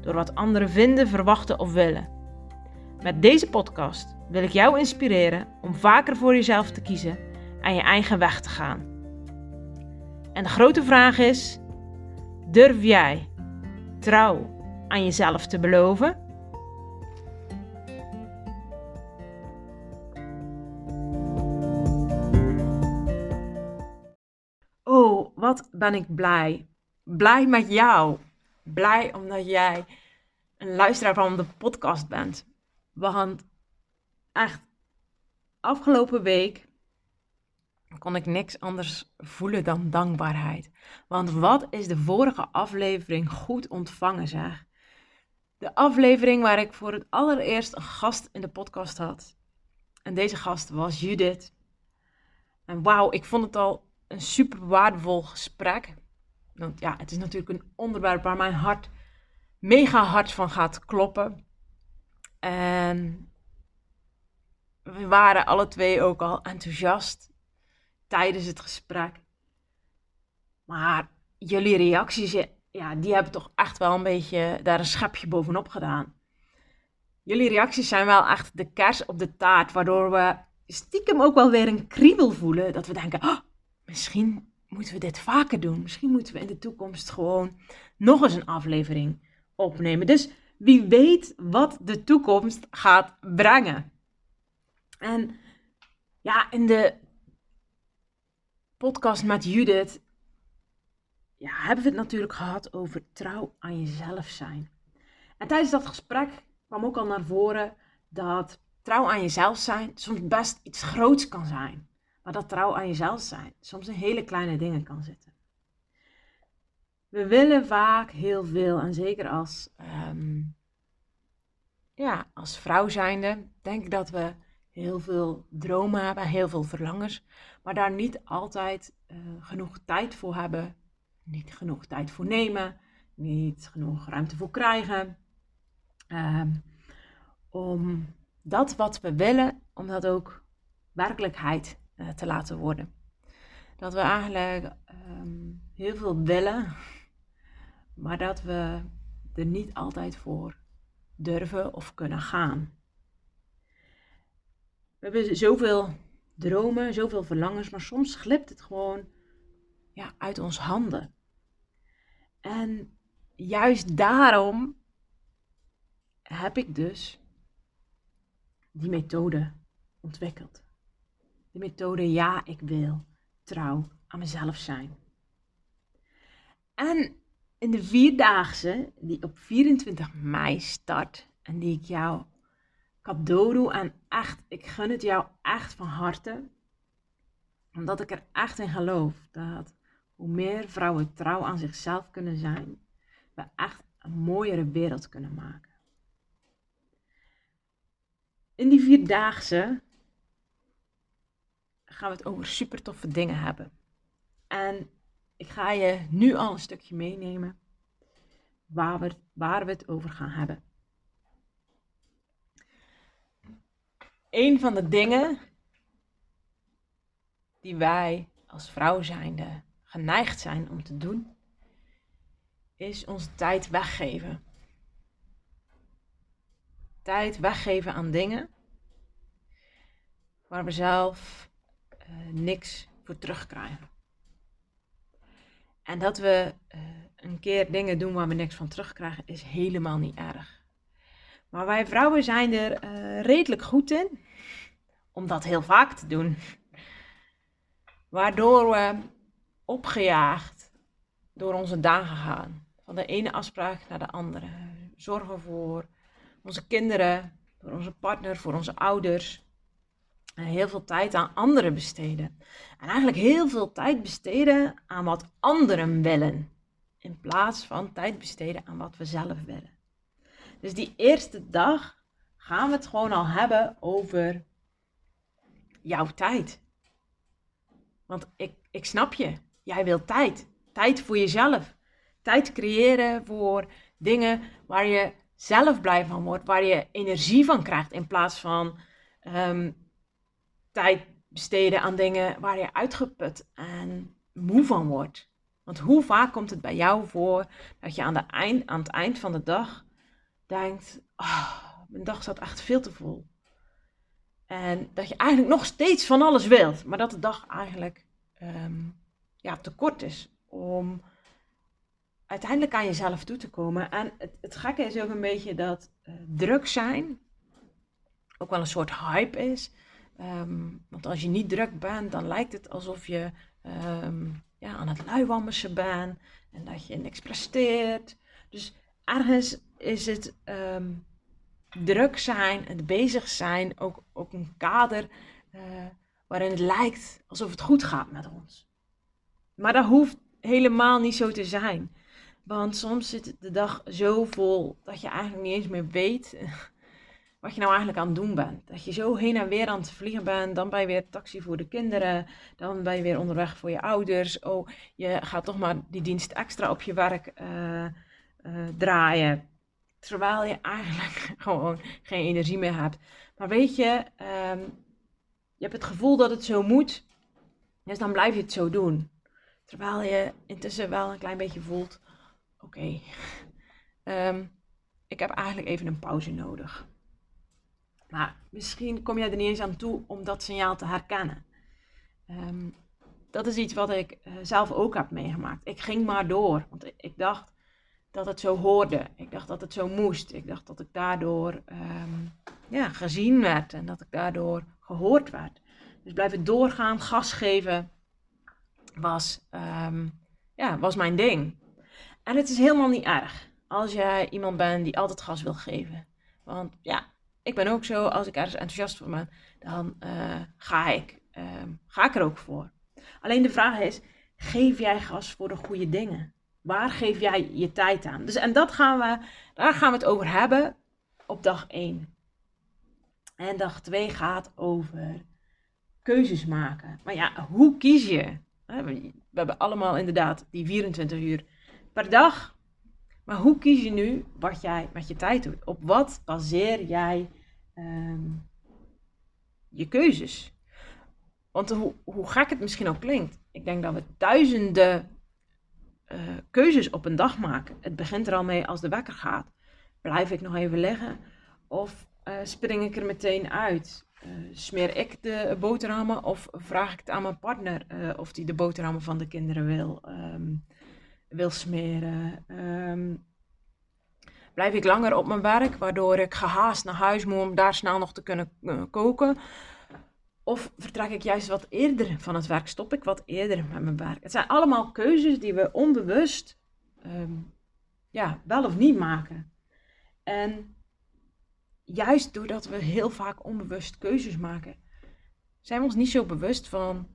door wat anderen vinden, verwachten of willen. Met deze podcast wil ik jou inspireren om vaker voor jezelf te kiezen en je eigen weg te gaan. En de grote vraag is: durf jij trouw aan jezelf te beloven? Oh, wat ben ik blij. Blij met jou. Blij omdat jij een luisteraar van de podcast bent. Want echt, afgelopen week kon ik niks anders voelen dan dankbaarheid. Want wat is de vorige aflevering goed ontvangen, zeg. De aflevering waar ik voor het allereerst een gast in de podcast had. En deze gast was Judith. En wauw, ik vond het al een super waardevol gesprek. Want ja, het is natuurlijk een onderwerp waar mijn hart mega hard van gaat kloppen. En we waren alle twee ook al enthousiast tijdens het gesprek. Maar jullie reacties, ja, die hebben toch echt wel een beetje daar een schepje bovenop gedaan. Jullie reacties zijn wel echt de kers op de taart, waardoor we stiekem ook wel weer een kriebel voelen. Dat we denken, oh, misschien moeten we dit vaker doen. Misschien moeten we in de toekomst gewoon nog eens een aflevering opnemen. Dus wie weet wat de toekomst gaat brengen. En ja, in de podcast met Judith ja, hebben we het natuurlijk gehad over trouw aan jezelf zijn. En tijdens dat gesprek kwam ook al naar voren dat trouw aan jezelf zijn soms best iets groots kan zijn. Dat trouw aan jezelf zijn soms in hele kleine dingen kan zitten. We willen vaak heel veel en zeker als, ehm, ja, als vrouw zijnde denk ik dat we heel veel dromen hebben, heel veel verlangens, maar daar niet altijd uh, genoeg tijd voor hebben, niet genoeg tijd voor nemen, niet genoeg ruimte voor krijgen. Um, om dat wat we willen, om dat ook werkelijkheid uh, te laten worden. Dat we eigenlijk um, heel veel willen, maar dat we er niet altijd voor durven of kunnen gaan. We hebben zoveel dromen, zoveel verlangens, maar soms glipt het gewoon ja, uit ons handen. En juist daarom heb ik dus die methode ontwikkeld. De methode ja, ik wil trouw aan mezelf zijn. En in de vierdaagse die op 24 mei start en die ik jou cadeau doe en echt, ik gun het jou echt van harte, omdat ik er echt in geloof dat hoe meer vrouwen trouw aan zichzelf kunnen zijn, we echt een mooiere wereld kunnen maken. In die vierdaagse gaan we het over super toffe dingen hebben. En ik ga je nu al een stukje meenemen waar we, waar we het over gaan hebben. Een van de dingen die wij als vrouw zijnde geneigd zijn om te doen, is onze tijd weggeven. Tijd weggeven aan dingen waar we zelf niks voor terugkrijgen. En dat we uh, een keer dingen doen waar we niks van terugkrijgen, is helemaal niet erg. Maar wij vrouwen zijn er uh, redelijk goed in om dat heel vaak te doen. Waardoor we opgejaagd door onze dagen gaan. Van de ene afspraak naar de andere. Zorgen voor onze kinderen, voor onze partner, voor onze ouders. Heel veel tijd aan anderen besteden. En eigenlijk heel veel tijd besteden aan wat anderen willen. In plaats van tijd besteden aan wat we zelf willen. Dus die eerste dag gaan we het gewoon al hebben over jouw tijd. Want ik, ik snap je. Jij wilt tijd. Tijd voor jezelf. Tijd creëren voor dingen waar je zelf blij van wordt, waar je energie van krijgt, in plaats van um, tijd besteden aan dingen waar je uitgeput en moe van wordt. Want hoe vaak komt het bij jou voor dat je aan, de eind, aan het eind van de dag denkt: oh, mijn dag zat echt veel te vol. En dat je eigenlijk nog steeds van alles wilt, maar dat de dag eigenlijk um, ja, te kort is om uiteindelijk aan jezelf toe te komen. En het, het gekke is ook een beetje dat uh, druk zijn ook wel een soort hype is. Um, want als je niet druk bent, dan lijkt het alsof je um, ja, aan het luiwammersen bent en dat je niks presteert. Dus ergens is het um, druk zijn, het bezig zijn, ook, ook een kader uh, waarin het lijkt alsof het goed gaat met ons. Maar dat hoeft helemaal niet zo te zijn. Want soms zit de dag zo vol dat je eigenlijk niet eens meer weet wat je nou eigenlijk aan het doen bent. Dat je zo heen en weer aan het vliegen bent. Dan ben je weer taxi voor de kinderen. Dan ben je weer onderweg voor je ouders. Oh, je gaat toch maar die dienst extra op je werk uh, uh, draaien. Terwijl je eigenlijk gewoon geen energie meer hebt. Maar weet je, um, je hebt het gevoel dat het zo moet. Dus dan blijf je het zo doen. Terwijl je intussen wel een klein beetje voelt: oké, um, ik heb eigenlijk even een pauze nodig. Maar misschien kom jij er niet eens aan toe om dat signaal te herkennen. Um, dat is iets wat ik uh, zelf ook heb meegemaakt. Ik ging maar door, want ik dacht dat het zo hoorde. Ik dacht dat het zo moest. Ik dacht dat ik daardoor um, ja, gezien werd en dat ik daardoor gehoord werd. Dus blijven doorgaan, gas geven, was, um, ja, was mijn ding. En het is helemaal niet erg als jij iemand bent die altijd gas wil geven. Want ja, ik ben ook zo, als ik ergens enthousiast voor ben, dan uh, ga, ik, uh, ga ik er ook voor. Alleen de vraag is, geef jij gas voor de goede dingen? Waar geef jij je tijd aan? Dus, en dat gaan we, daar gaan we het over hebben op dag 1. En dag 2 gaat over keuzes maken. Maar ja, hoe kies je? We hebben allemaal inderdaad die 24 uur per dag. Maar hoe kies je nu wat jij met je tijd doet? Op wat baseer jij um, je keuzes? Want hoe, hoe gek het misschien ook klinkt, ik denk dat we duizenden uh, keuzes op een dag maken. Het begint er al mee als de wekker gaat. Blijf ik nog even liggen? Of uh, spring ik er meteen uit? Uh, smeer ik de boterhammen of vraag ik het aan mijn partner of die de boterhammen van de kinderen wil? Um, wil smeren. Um, blijf ik langer op mijn werk, waardoor ik gehaast naar huis moet om daar snel nog te kunnen uh, koken. Of vertrek ik juist wat eerder van het werk, stop ik wat eerder met mijn werk. Het zijn allemaal keuzes die we onbewust um, ja, wel of niet maken. En juist doordat we heel vaak onbewust keuzes maken, zijn we ons niet zo bewust van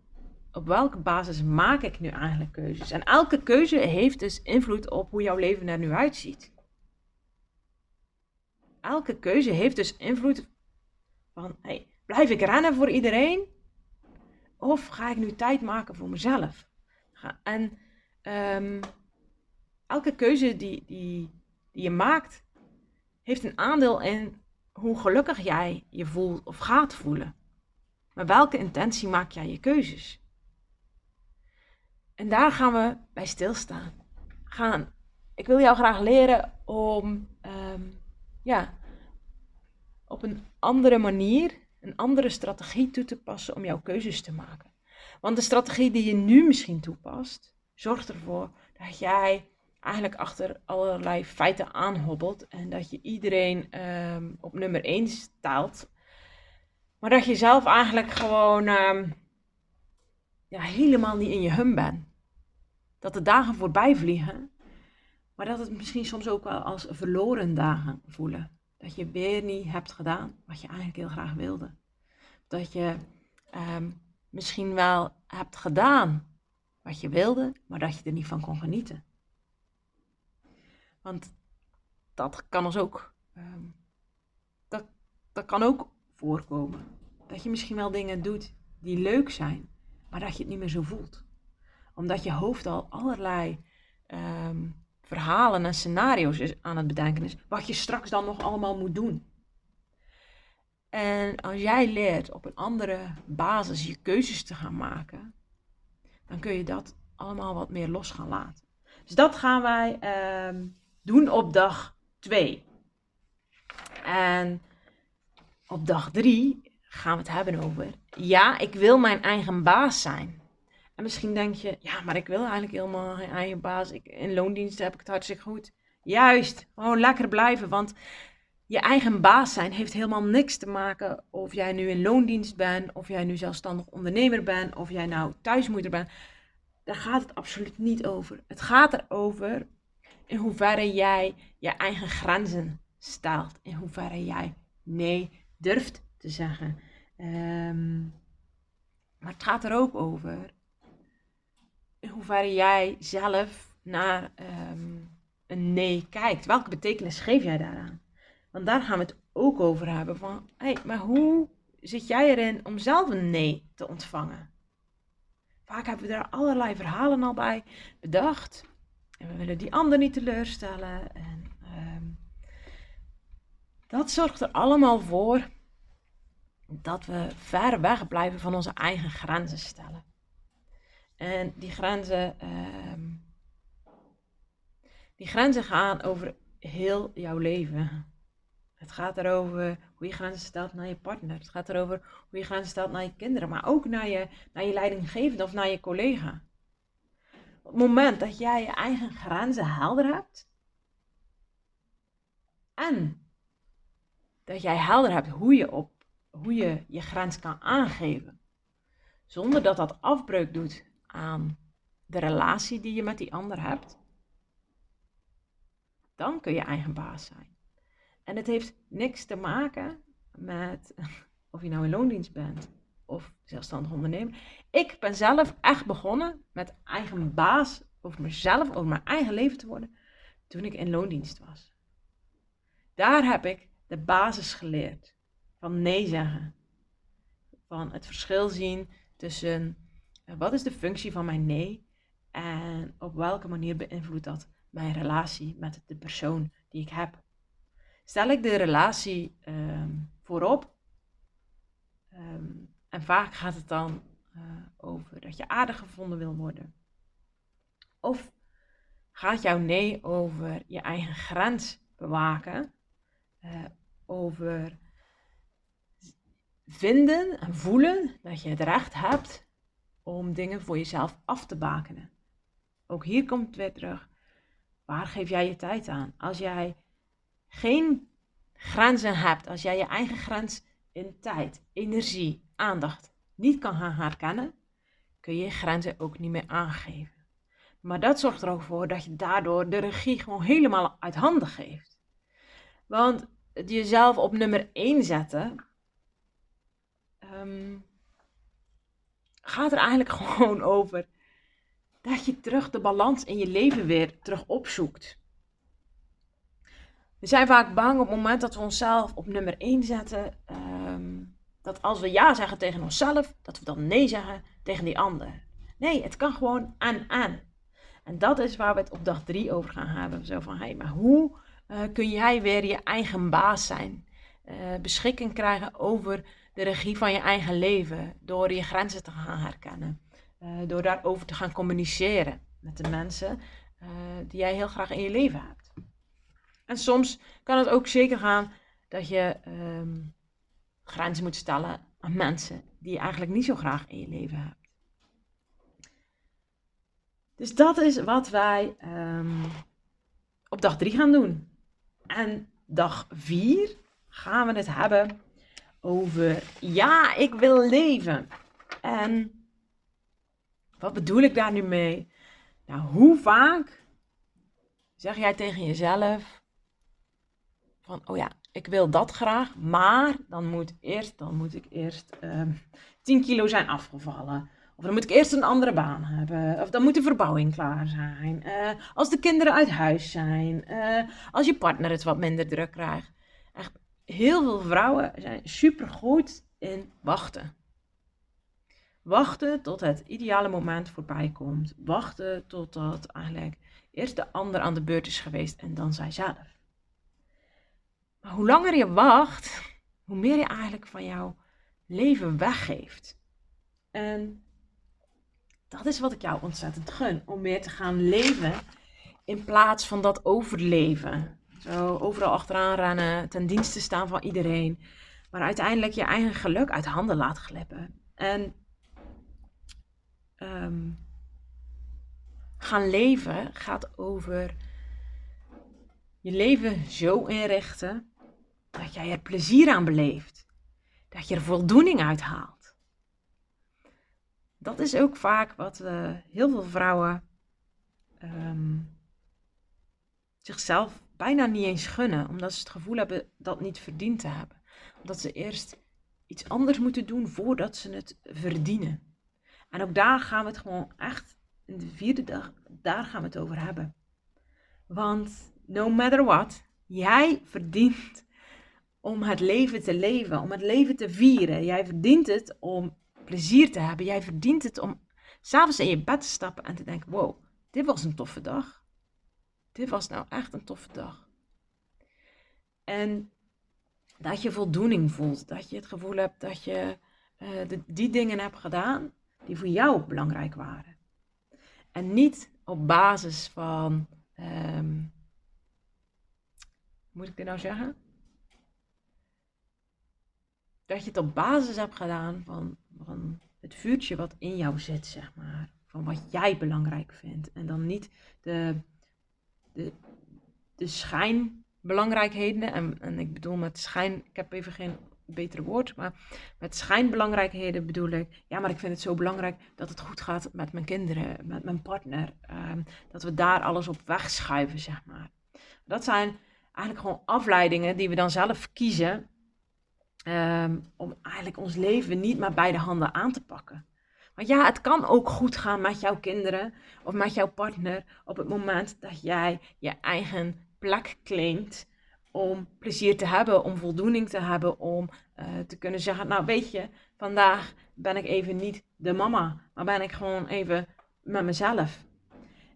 op welke basis maak ik nu eigenlijk keuzes? En elke keuze heeft dus invloed op hoe jouw leven er nu uitziet. Elke keuze heeft dus invloed van, hey, blijf ik rennen voor iedereen? Of ga ik nu tijd maken voor mezelf? En um, elke keuze die, die, die je maakt, heeft een aandeel in hoe gelukkig jij je voelt of gaat voelen. Maar welke intentie maak jij je keuzes? En daar gaan we bij stilstaan. Gaan. Ik wil jou graag leren om um, ja, op een andere manier, een andere strategie toe te passen om jouw keuzes te maken. Want de strategie die je nu misschien toepast, zorgt ervoor dat jij eigenlijk achter allerlei feiten aanhobbelt en dat je iedereen um, op nummer 1 staat. Maar dat je zelf eigenlijk gewoon um, helemaal niet in je hum bent. Dat de dagen voorbij vliegen, maar dat het misschien soms ook wel als verloren dagen voelen. Dat je weer niet hebt gedaan wat je eigenlijk heel graag wilde. Dat je um, misschien wel hebt gedaan wat je wilde, maar dat je er niet van kon genieten. Want dat kan ons ook. Um, dat dat kan ook voorkomen. Dat je misschien wel dingen doet die leuk zijn, maar dat je het niet meer zo voelt. Omdat je hoofd al allerlei ehm, verhalen en scenario's aan het bedenken is, wat je straks dan nog allemaal moet doen. En als jij leert op een andere basis je keuzes te gaan maken, dan kun je dat allemaal wat meer los gaan laten. Dus dat gaan wij ehm, doen op dag 2. En op dag 3 gaan we het hebben over, ja, ik wil mijn eigen baas zijn. En misschien denk je, ja, maar ik wil eigenlijk helemaal geen eigen baas. Ik, in loondienst heb ik het hartstikke goed. Juist, gewoon lekker blijven, want je eigen baas zijn heeft helemaal niks te maken of jij nu in loondienst bent, of jij nu zelfstandig ondernemer bent, of jij nou thuismoeder bent. Daar gaat het absoluut niet over. Het gaat erover in hoeverre jij je eigen grenzen stelt. In hoeverre jij nee durft te zeggen. Um, maar het gaat er ook over in hoeverre jij zelf naar um, een nee kijkt. Welke betekenis geef jij daaraan? Want daar gaan we het ook over hebben. Van, hey, maar hoe zit jij erin om zelf een nee te ontvangen? Vaak hebben we daar allerlei verhalen al bij bedacht. En we willen die ander niet teleurstellen. En um, dat zorgt er allemaal voor dat we ver weg blijven van onze eigen grenzen stellen. En die grenzen, um, die grenzen gaan over heel jouw leven. Het gaat erover hoe je grenzen stelt naar je partner. Het gaat erover hoe je grenzen stelt naar je kinderen, maar ook naar je, naar je leidinggevende of naar je collega. Op het moment dat jij je eigen grenzen helder hebt en dat jij helder hebt hoe je, op, hoe je je grens kan aangeven, zonder dat dat afbreuk doet aan de relatie die je met die ander hebt, dan kun je eigen baas zijn. En het heeft niks te maken met of je nou in loondienst bent of zelfstandig ondernemer. Ik ben zelf echt begonnen met eigen baas over mezelf, over mijn eigen leven te worden, toen ik in loondienst was. Daar heb ik de basis geleerd van nee zeggen. Van het verschil zien tussen eh, wat is de functie van mijn nee en op welke manier beïnvloedt dat mijn relatie met de persoon die ik heb stel ik de relatie ehm, voorop. Ehm, en vaak gaat het dan uh, over dat je aardig gevonden wil worden. Of gaat jouw nee over je eigen grens bewaken, uh, over vinden en voelen dat je het recht hebt om dingen voor jezelf af te bakenen. Ook hier komt het weer terug. Waar geef jij je tijd aan? Als jij geen grenzen hebt, als jij je eigen grens in tijd, energie, aandacht niet kan gaan herkennen, kun je je grenzen ook niet meer aangeven. Maar dat zorgt er ook voor dat je daardoor de regie gewoon helemaal uit handen geeft. Want jezelf op nummer 1 zetten, um, gaat er eigenlijk gewoon over dat je terug de balans in je leven weer terug opzoekt. We zijn vaak bang op het moment dat we onszelf op nummer 1 zetten. Ehm, dat als we ja zeggen tegen onszelf, dat we dan nee zeggen tegen die ander. Nee, het kan gewoon aan aan. En dat is waar we het op dag 3 over gaan hebben. Zo van, hé, hey, maar hoe uh, kun jij weer je eigen baas zijn? Uh, beschikking krijgen over de regie van je eigen leven. Door je grenzen te gaan herkennen. Uh, door daarover te gaan communiceren met de mensen die jij heel graag in je leven hebt. En soms kan het ook zeker gaan dat je um, grenzen moet stellen aan mensen die je eigenlijk niet zo graag in je leven hebt. Dus dat is wat wij um, op dag 3 gaan doen. En dag 4 gaan we het hebben over ja, ik wil leven. En wat bedoel ik daar nu mee? Nou, hoe vaak zeg jij tegen jezelf: van, oh ja, ik wil dat graag, maar dan moet, eerst, dan moet ik eerst ehm, 10 kilo zijn afgevallen. Of dan moet ik eerst een andere baan hebben. Of dan moet de verbouwing klaar zijn. Uh, als de kinderen uit huis zijn. Uh, als je partner het wat minder druk krijgt. Echt, heel veel vrouwen zijn super goed in wachten. Wachten tot het ideale moment voorbij komt. Wachten totdat eigenlijk eerst de ander aan de beurt is geweest en dan zijzelf. Maar hoe langer je wacht, hoe meer je eigenlijk van jouw leven weggeeft. En dat is wat ik jou ontzettend gun. Om meer te gaan leven in plaats van dat overleven. Overal achteraan rennen, ten dienste staan van iedereen. Maar uiteindelijk je eigen geluk uit handen laat glippen. En ehm, gaan leven gaat over je leven zo inrichten dat jij er plezier aan beleeft. Dat je er voldoening uit haalt. Dat is ook vaak wat uh, heel veel vrouwen ehm, zichzelf bijna niet eens gunnen, omdat ze het gevoel hebben dat niet verdiend te hebben. Omdat ze eerst iets anders moeten doen voordat ze het verdienen. En ook daar gaan we het gewoon echt in de vierde dag, daar gaan we het over hebben. Want no matter what, jij verdient om het leven te leven, om het leven te vieren. Jij verdient het om plezier te hebben. Jij verdient het om s'avonds in je bed te stappen en te denken: wow, dit was een toffe dag. Dit was nou echt een toffe dag. En dat je voldoening voelt. Dat je het gevoel hebt dat je de, die dingen hebt gedaan die voor jou belangrijk waren. En niet op basis van. Um, moet ik dit nou zeggen? Dat je het op basis hebt gedaan van, van het vuurtje wat in jou zit, zeg maar. Van wat jij belangrijk vindt. En dan niet de de, de schijnbelangrijkheden, en, en ik bedoel met schijn, ik heb even geen betere woord, maar met schijnbelangrijkheden bedoel ik, ja, maar ik vind het zo belangrijk dat het goed gaat met mijn kinderen, met mijn partner, ehm, dat we daar alles op wegschuiven, zeg maar. Dat zijn eigenlijk gewoon afleidingen die we dan zelf kiezen ehm, om eigenlijk ons leven niet maar bij de handen aan te pakken. Want ja, het kan ook goed gaan met jouw kinderen of met jouw partner op het moment dat jij je eigen plek claimt om plezier te hebben, om voldoening te hebben, om uh, te kunnen zeggen, nou weet je, vandaag ben ik even niet de mama, maar ben ik gewoon even met mezelf.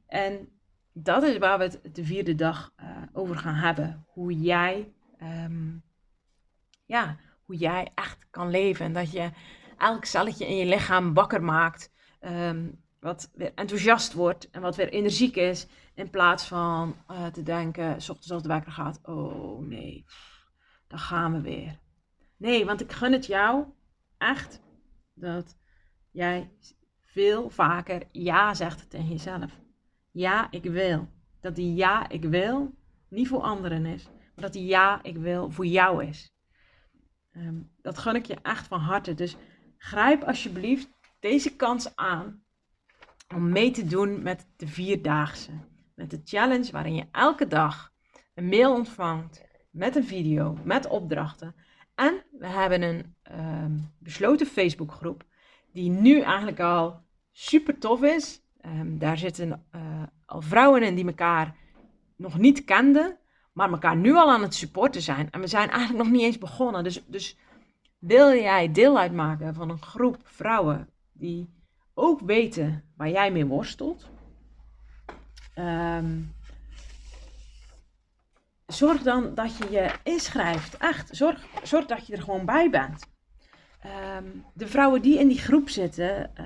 En dat is waar we het de vierde dag uh, over gaan hebben. Hoe jij, um, ja, hoe jij echt kan leven. En dat je elk celletje in je lichaam wakker maakt. Um, wat weer enthousiast wordt en wat weer energiek is. In plaats van uh, te denken, s ochtends als de wekker gaat, oh nee, dan gaan we weer. Nee, want ik gun het jou echt dat jij veel vaker ja zegt tegen jezelf. Ja, ik wil. Dat die ja, ik wil niet voor anderen is, maar dat die ja, ik wil voor jou is. Um, dat gun ik je echt van harte. Dus Grijp alsjeblieft deze kans aan om mee te doen met de vierdaagse. Met de challenge waarin je elke dag een mail ontvangt met een video, met opdrachten. En we hebben een um, besloten Facebookgroep die nu eigenlijk al super tof is. Um, daar zitten uh, al vrouwen in die elkaar nog niet kenden, maar elkaar nu al aan het supporten zijn. En we zijn eigenlijk nog niet eens begonnen. Dus, dus wil jij deel uitmaken van een groep vrouwen die ook weten waar jij mee worstelt? Um, zorg dan dat je je inschrijft. Echt, zorg, zorg dat je er gewoon bij bent. Um, de vrouwen die in die groep zitten, uh,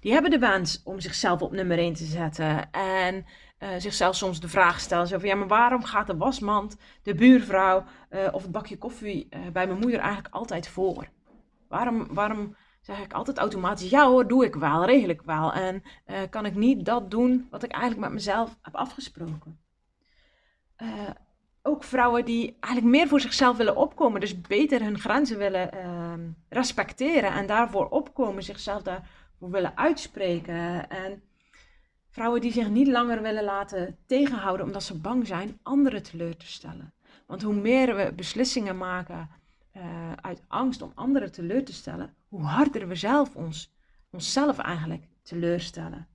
die hebben de wens om zichzelf op nummer 1 te zetten. En uh, zichzelf soms de vraag stellen: zo ja, maar waarom gaat de wasmand, de buurvrouw uh, of het bakje koffie uh, bij mijn moeder eigenlijk altijd voor? Waarom, waarom zeg ik altijd automatisch: ja hoor, doe ik wel, regel ik wel. En kan ik niet dat doen wat ik eigenlijk met mezelf heb afgesproken? ook vrouwen die eigenlijk meer voor zichzelf willen opkomen, dus beter hun grenzen willen ehm, respecteren en daarvoor opkomen, zichzelf daarvoor willen uitspreken. En Vrouwen die zich niet langer willen laten tegenhouden omdat ze bang zijn anderen teleur te stellen. Want hoe meer we beslissingen maken uh, uit angst om anderen teleur te stellen, hoe harder we zelf ons, onszelf eigenlijk teleurstellen.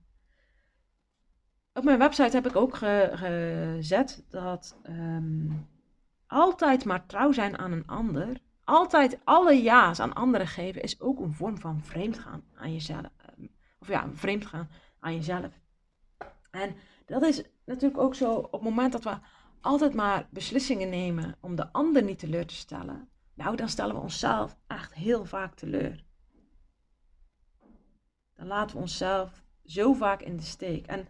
Op mijn website heb ik ook ge gezet dat um, altijd maar trouw zijn aan een ander, altijd alle ja's aan anderen geven, is ook een vorm van vreemdgaan aan jezelf. Of ja, vreemdgaan aan jezelf. En dat is natuurlijk ook zo op het moment dat we altijd maar beslissingen nemen om de ander niet teleur te stellen. Nou, dan stellen we onszelf echt heel vaak teleur. Dan laten we onszelf zo vaak in de steek. En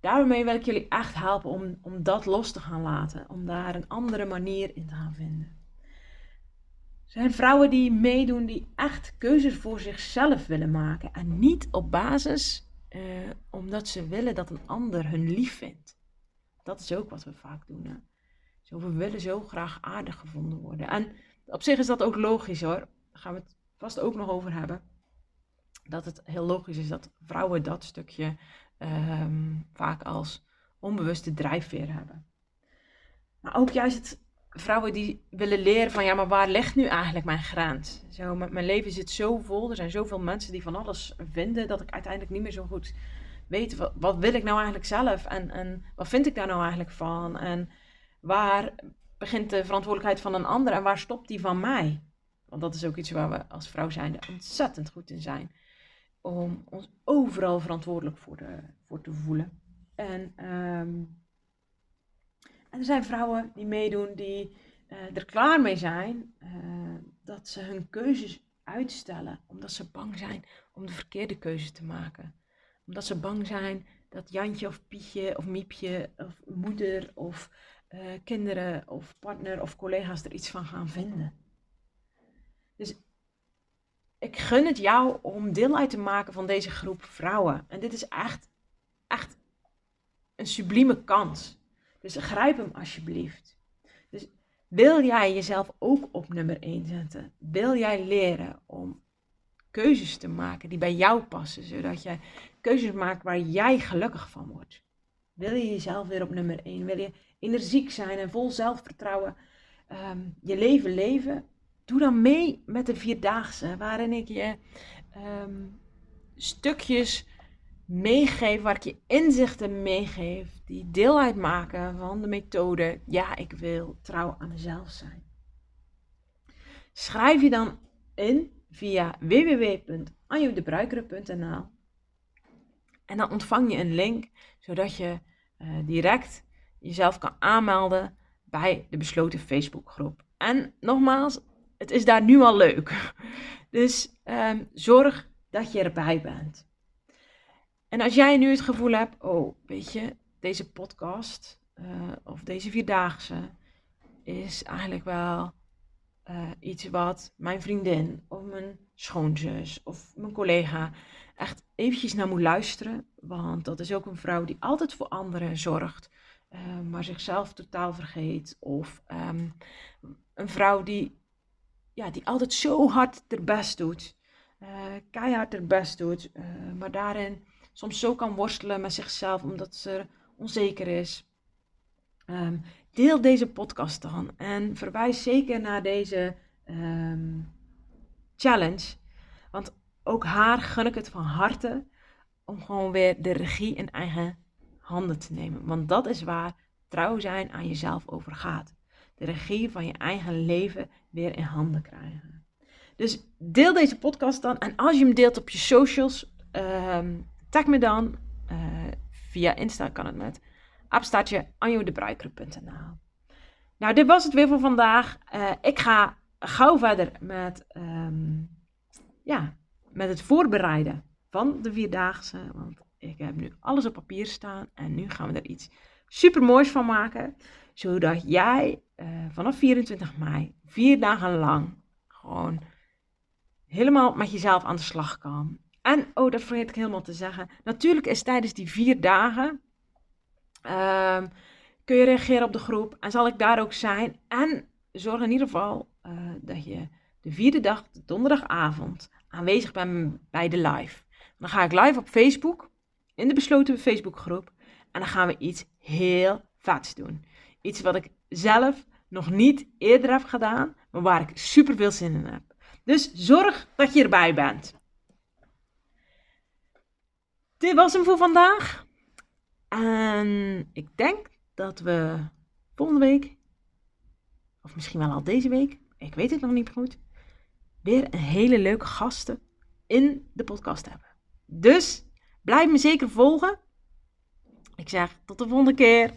daarmee wil ik jullie echt helpen om, om dat los te gaan laten. Om daar een andere manier in te gaan vinden. Zijn vrouwen die meedoen die echt keuzes voor zichzelf willen maken. En niet op basis uh, omdat ze willen dat een ander hun lief vindt. Dat is ook wat we vaak doen. Hè? Zo, we willen zo graag aardig gevonden worden. En op zich is dat ook logisch hoor. Daar gaan we het vast ook nog over hebben. Dat het heel logisch is dat vrouwen dat stukje um, vaak als onbewuste drijfveer hebben. Maar ook juist het, vrouwen die willen leren van ja, maar waar ligt nu eigenlijk mijn grens? Zo, mijn leven zit zo vol, er zijn zoveel mensen die van alles vinden dat ik uiteindelijk niet meer zo goed weet wat, wil ik nou eigenlijk zelf en, en wat vind ik daar nou eigenlijk van? En waar begint de verantwoordelijkheid van een ander en waar stopt die van mij? Want dat is ook iets waar we als vrouw zijn ontzettend goed in zijn. Om ons overal verantwoordelijk voor, voor te voelen. En, ehm, en er zijn vrouwen die meedoen die uh, er klaar mee zijn uh, dat ze hun keuzes uitstellen. Omdat ze bang zijn om de verkeerde keuze te maken. Omdat ze bang zijn dat Jantje of Pietje of Miepje of moeder of uh, kinderen of partner of collega's er iets van gaan vinden. Dus ik gun het jou om deel uit te maken van deze groep vrouwen. En dit is echt, echt een sublieme kans. Dus grijp hem alsjeblieft. Dus wil jij jezelf ook op nummer 1 zetten? Wil jij leren om keuzes te maken die bij jou passen, zodat jij keuzes maakt waar jij gelukkig van wordt? Wil je jezelf weer op nummer 1? Wil je energiek zijn en vol zelfvertrouwen um, je leven leven? Doe dan mee met de Vierdaagse, waarin ik je um, stukjes meegeef, waar ik je inzichten meegeef, die deel uitmaken van de methode Ja, ik wil trouw aan mezelf zijn. Schrijf je dan in via www.anjodebruikeren.nl en dan ontvang je een link, zodat je uh, direct jezelf kan aanmelden bij de besloten Facebookgroep. En nogmaals, het is daar nu al leuk. Dus um, zorg dat je erbij bent. En als jij nu het gevoel hebt, oh, weet je, deze podcast uh, of deze vierdaagse is eigenlijk wel uh, iets wat mijn vriendin of mijn schoonzus of mijn collega echt eventjes naar moet luisteren. Want dat is ook een vrouw die altijd voor anderen zorgt, uh, maar zichzelf totaal vergeet. Of um, een vrouw die, ja, die altijd zo hard haar best doet, keihard haar best doet, maar daarin soms zo kan worstelen met zichzelf omdat ze onzeker is. Um, deel deze podcast dan en verwijs zeker naar deze um, challenge. Want ook haar gun ik het van harte om gewoon weer de regie in eigen handen te nemen. Want dat is waar trouw zijn aan jezelf over gaat. De regie van je eigen leven weer in handen krijgen. Dus deel deze podcast dan. En als je hem deelt op je socials, um, tag me dan. Uh, via Insta kan het met apenstaartje anjodebruiker.nl Nou, dit was het weer voor vandaag. Uh, ik ga gauw verder met, um, ja, met het voorbereiden van de Vierdaagse. Want ik heb nu alles op papier staan en nu gaan we er iets super moois van maken. Zodat jij uh, vanaf 24 mei, vier dagen lang, gewoon helemaal met jezelf aan de slag kan. En, oh, dat vergeet ik helemaal te zeggen. Natuurlijk is tijdens die vier dagen uh, kun je reageren op de groep en zal ik daar ook zijn. En zorg in ieder geval uh, dat je de vierde dag, de donderdagavond, aanwezig bent bij de live. Dan ga ik live op Facebook, in de besloten Facebookgroep. En dan gaan we iets heel vets doen. Iets wat ik zelf nog niet eerder heb gedaan, maar waar ik super veel zin in heb. Dus zorg dat je erbij bent. Dit was hem voor vandaag. En ik denk dat we volgende week of misschien wel al deze week, ik weet het nog niet goed, weer een hele leuke gasten in de podcast hebben. Dus blijf me zeker volgen. Ik zeg tot de volgende keer.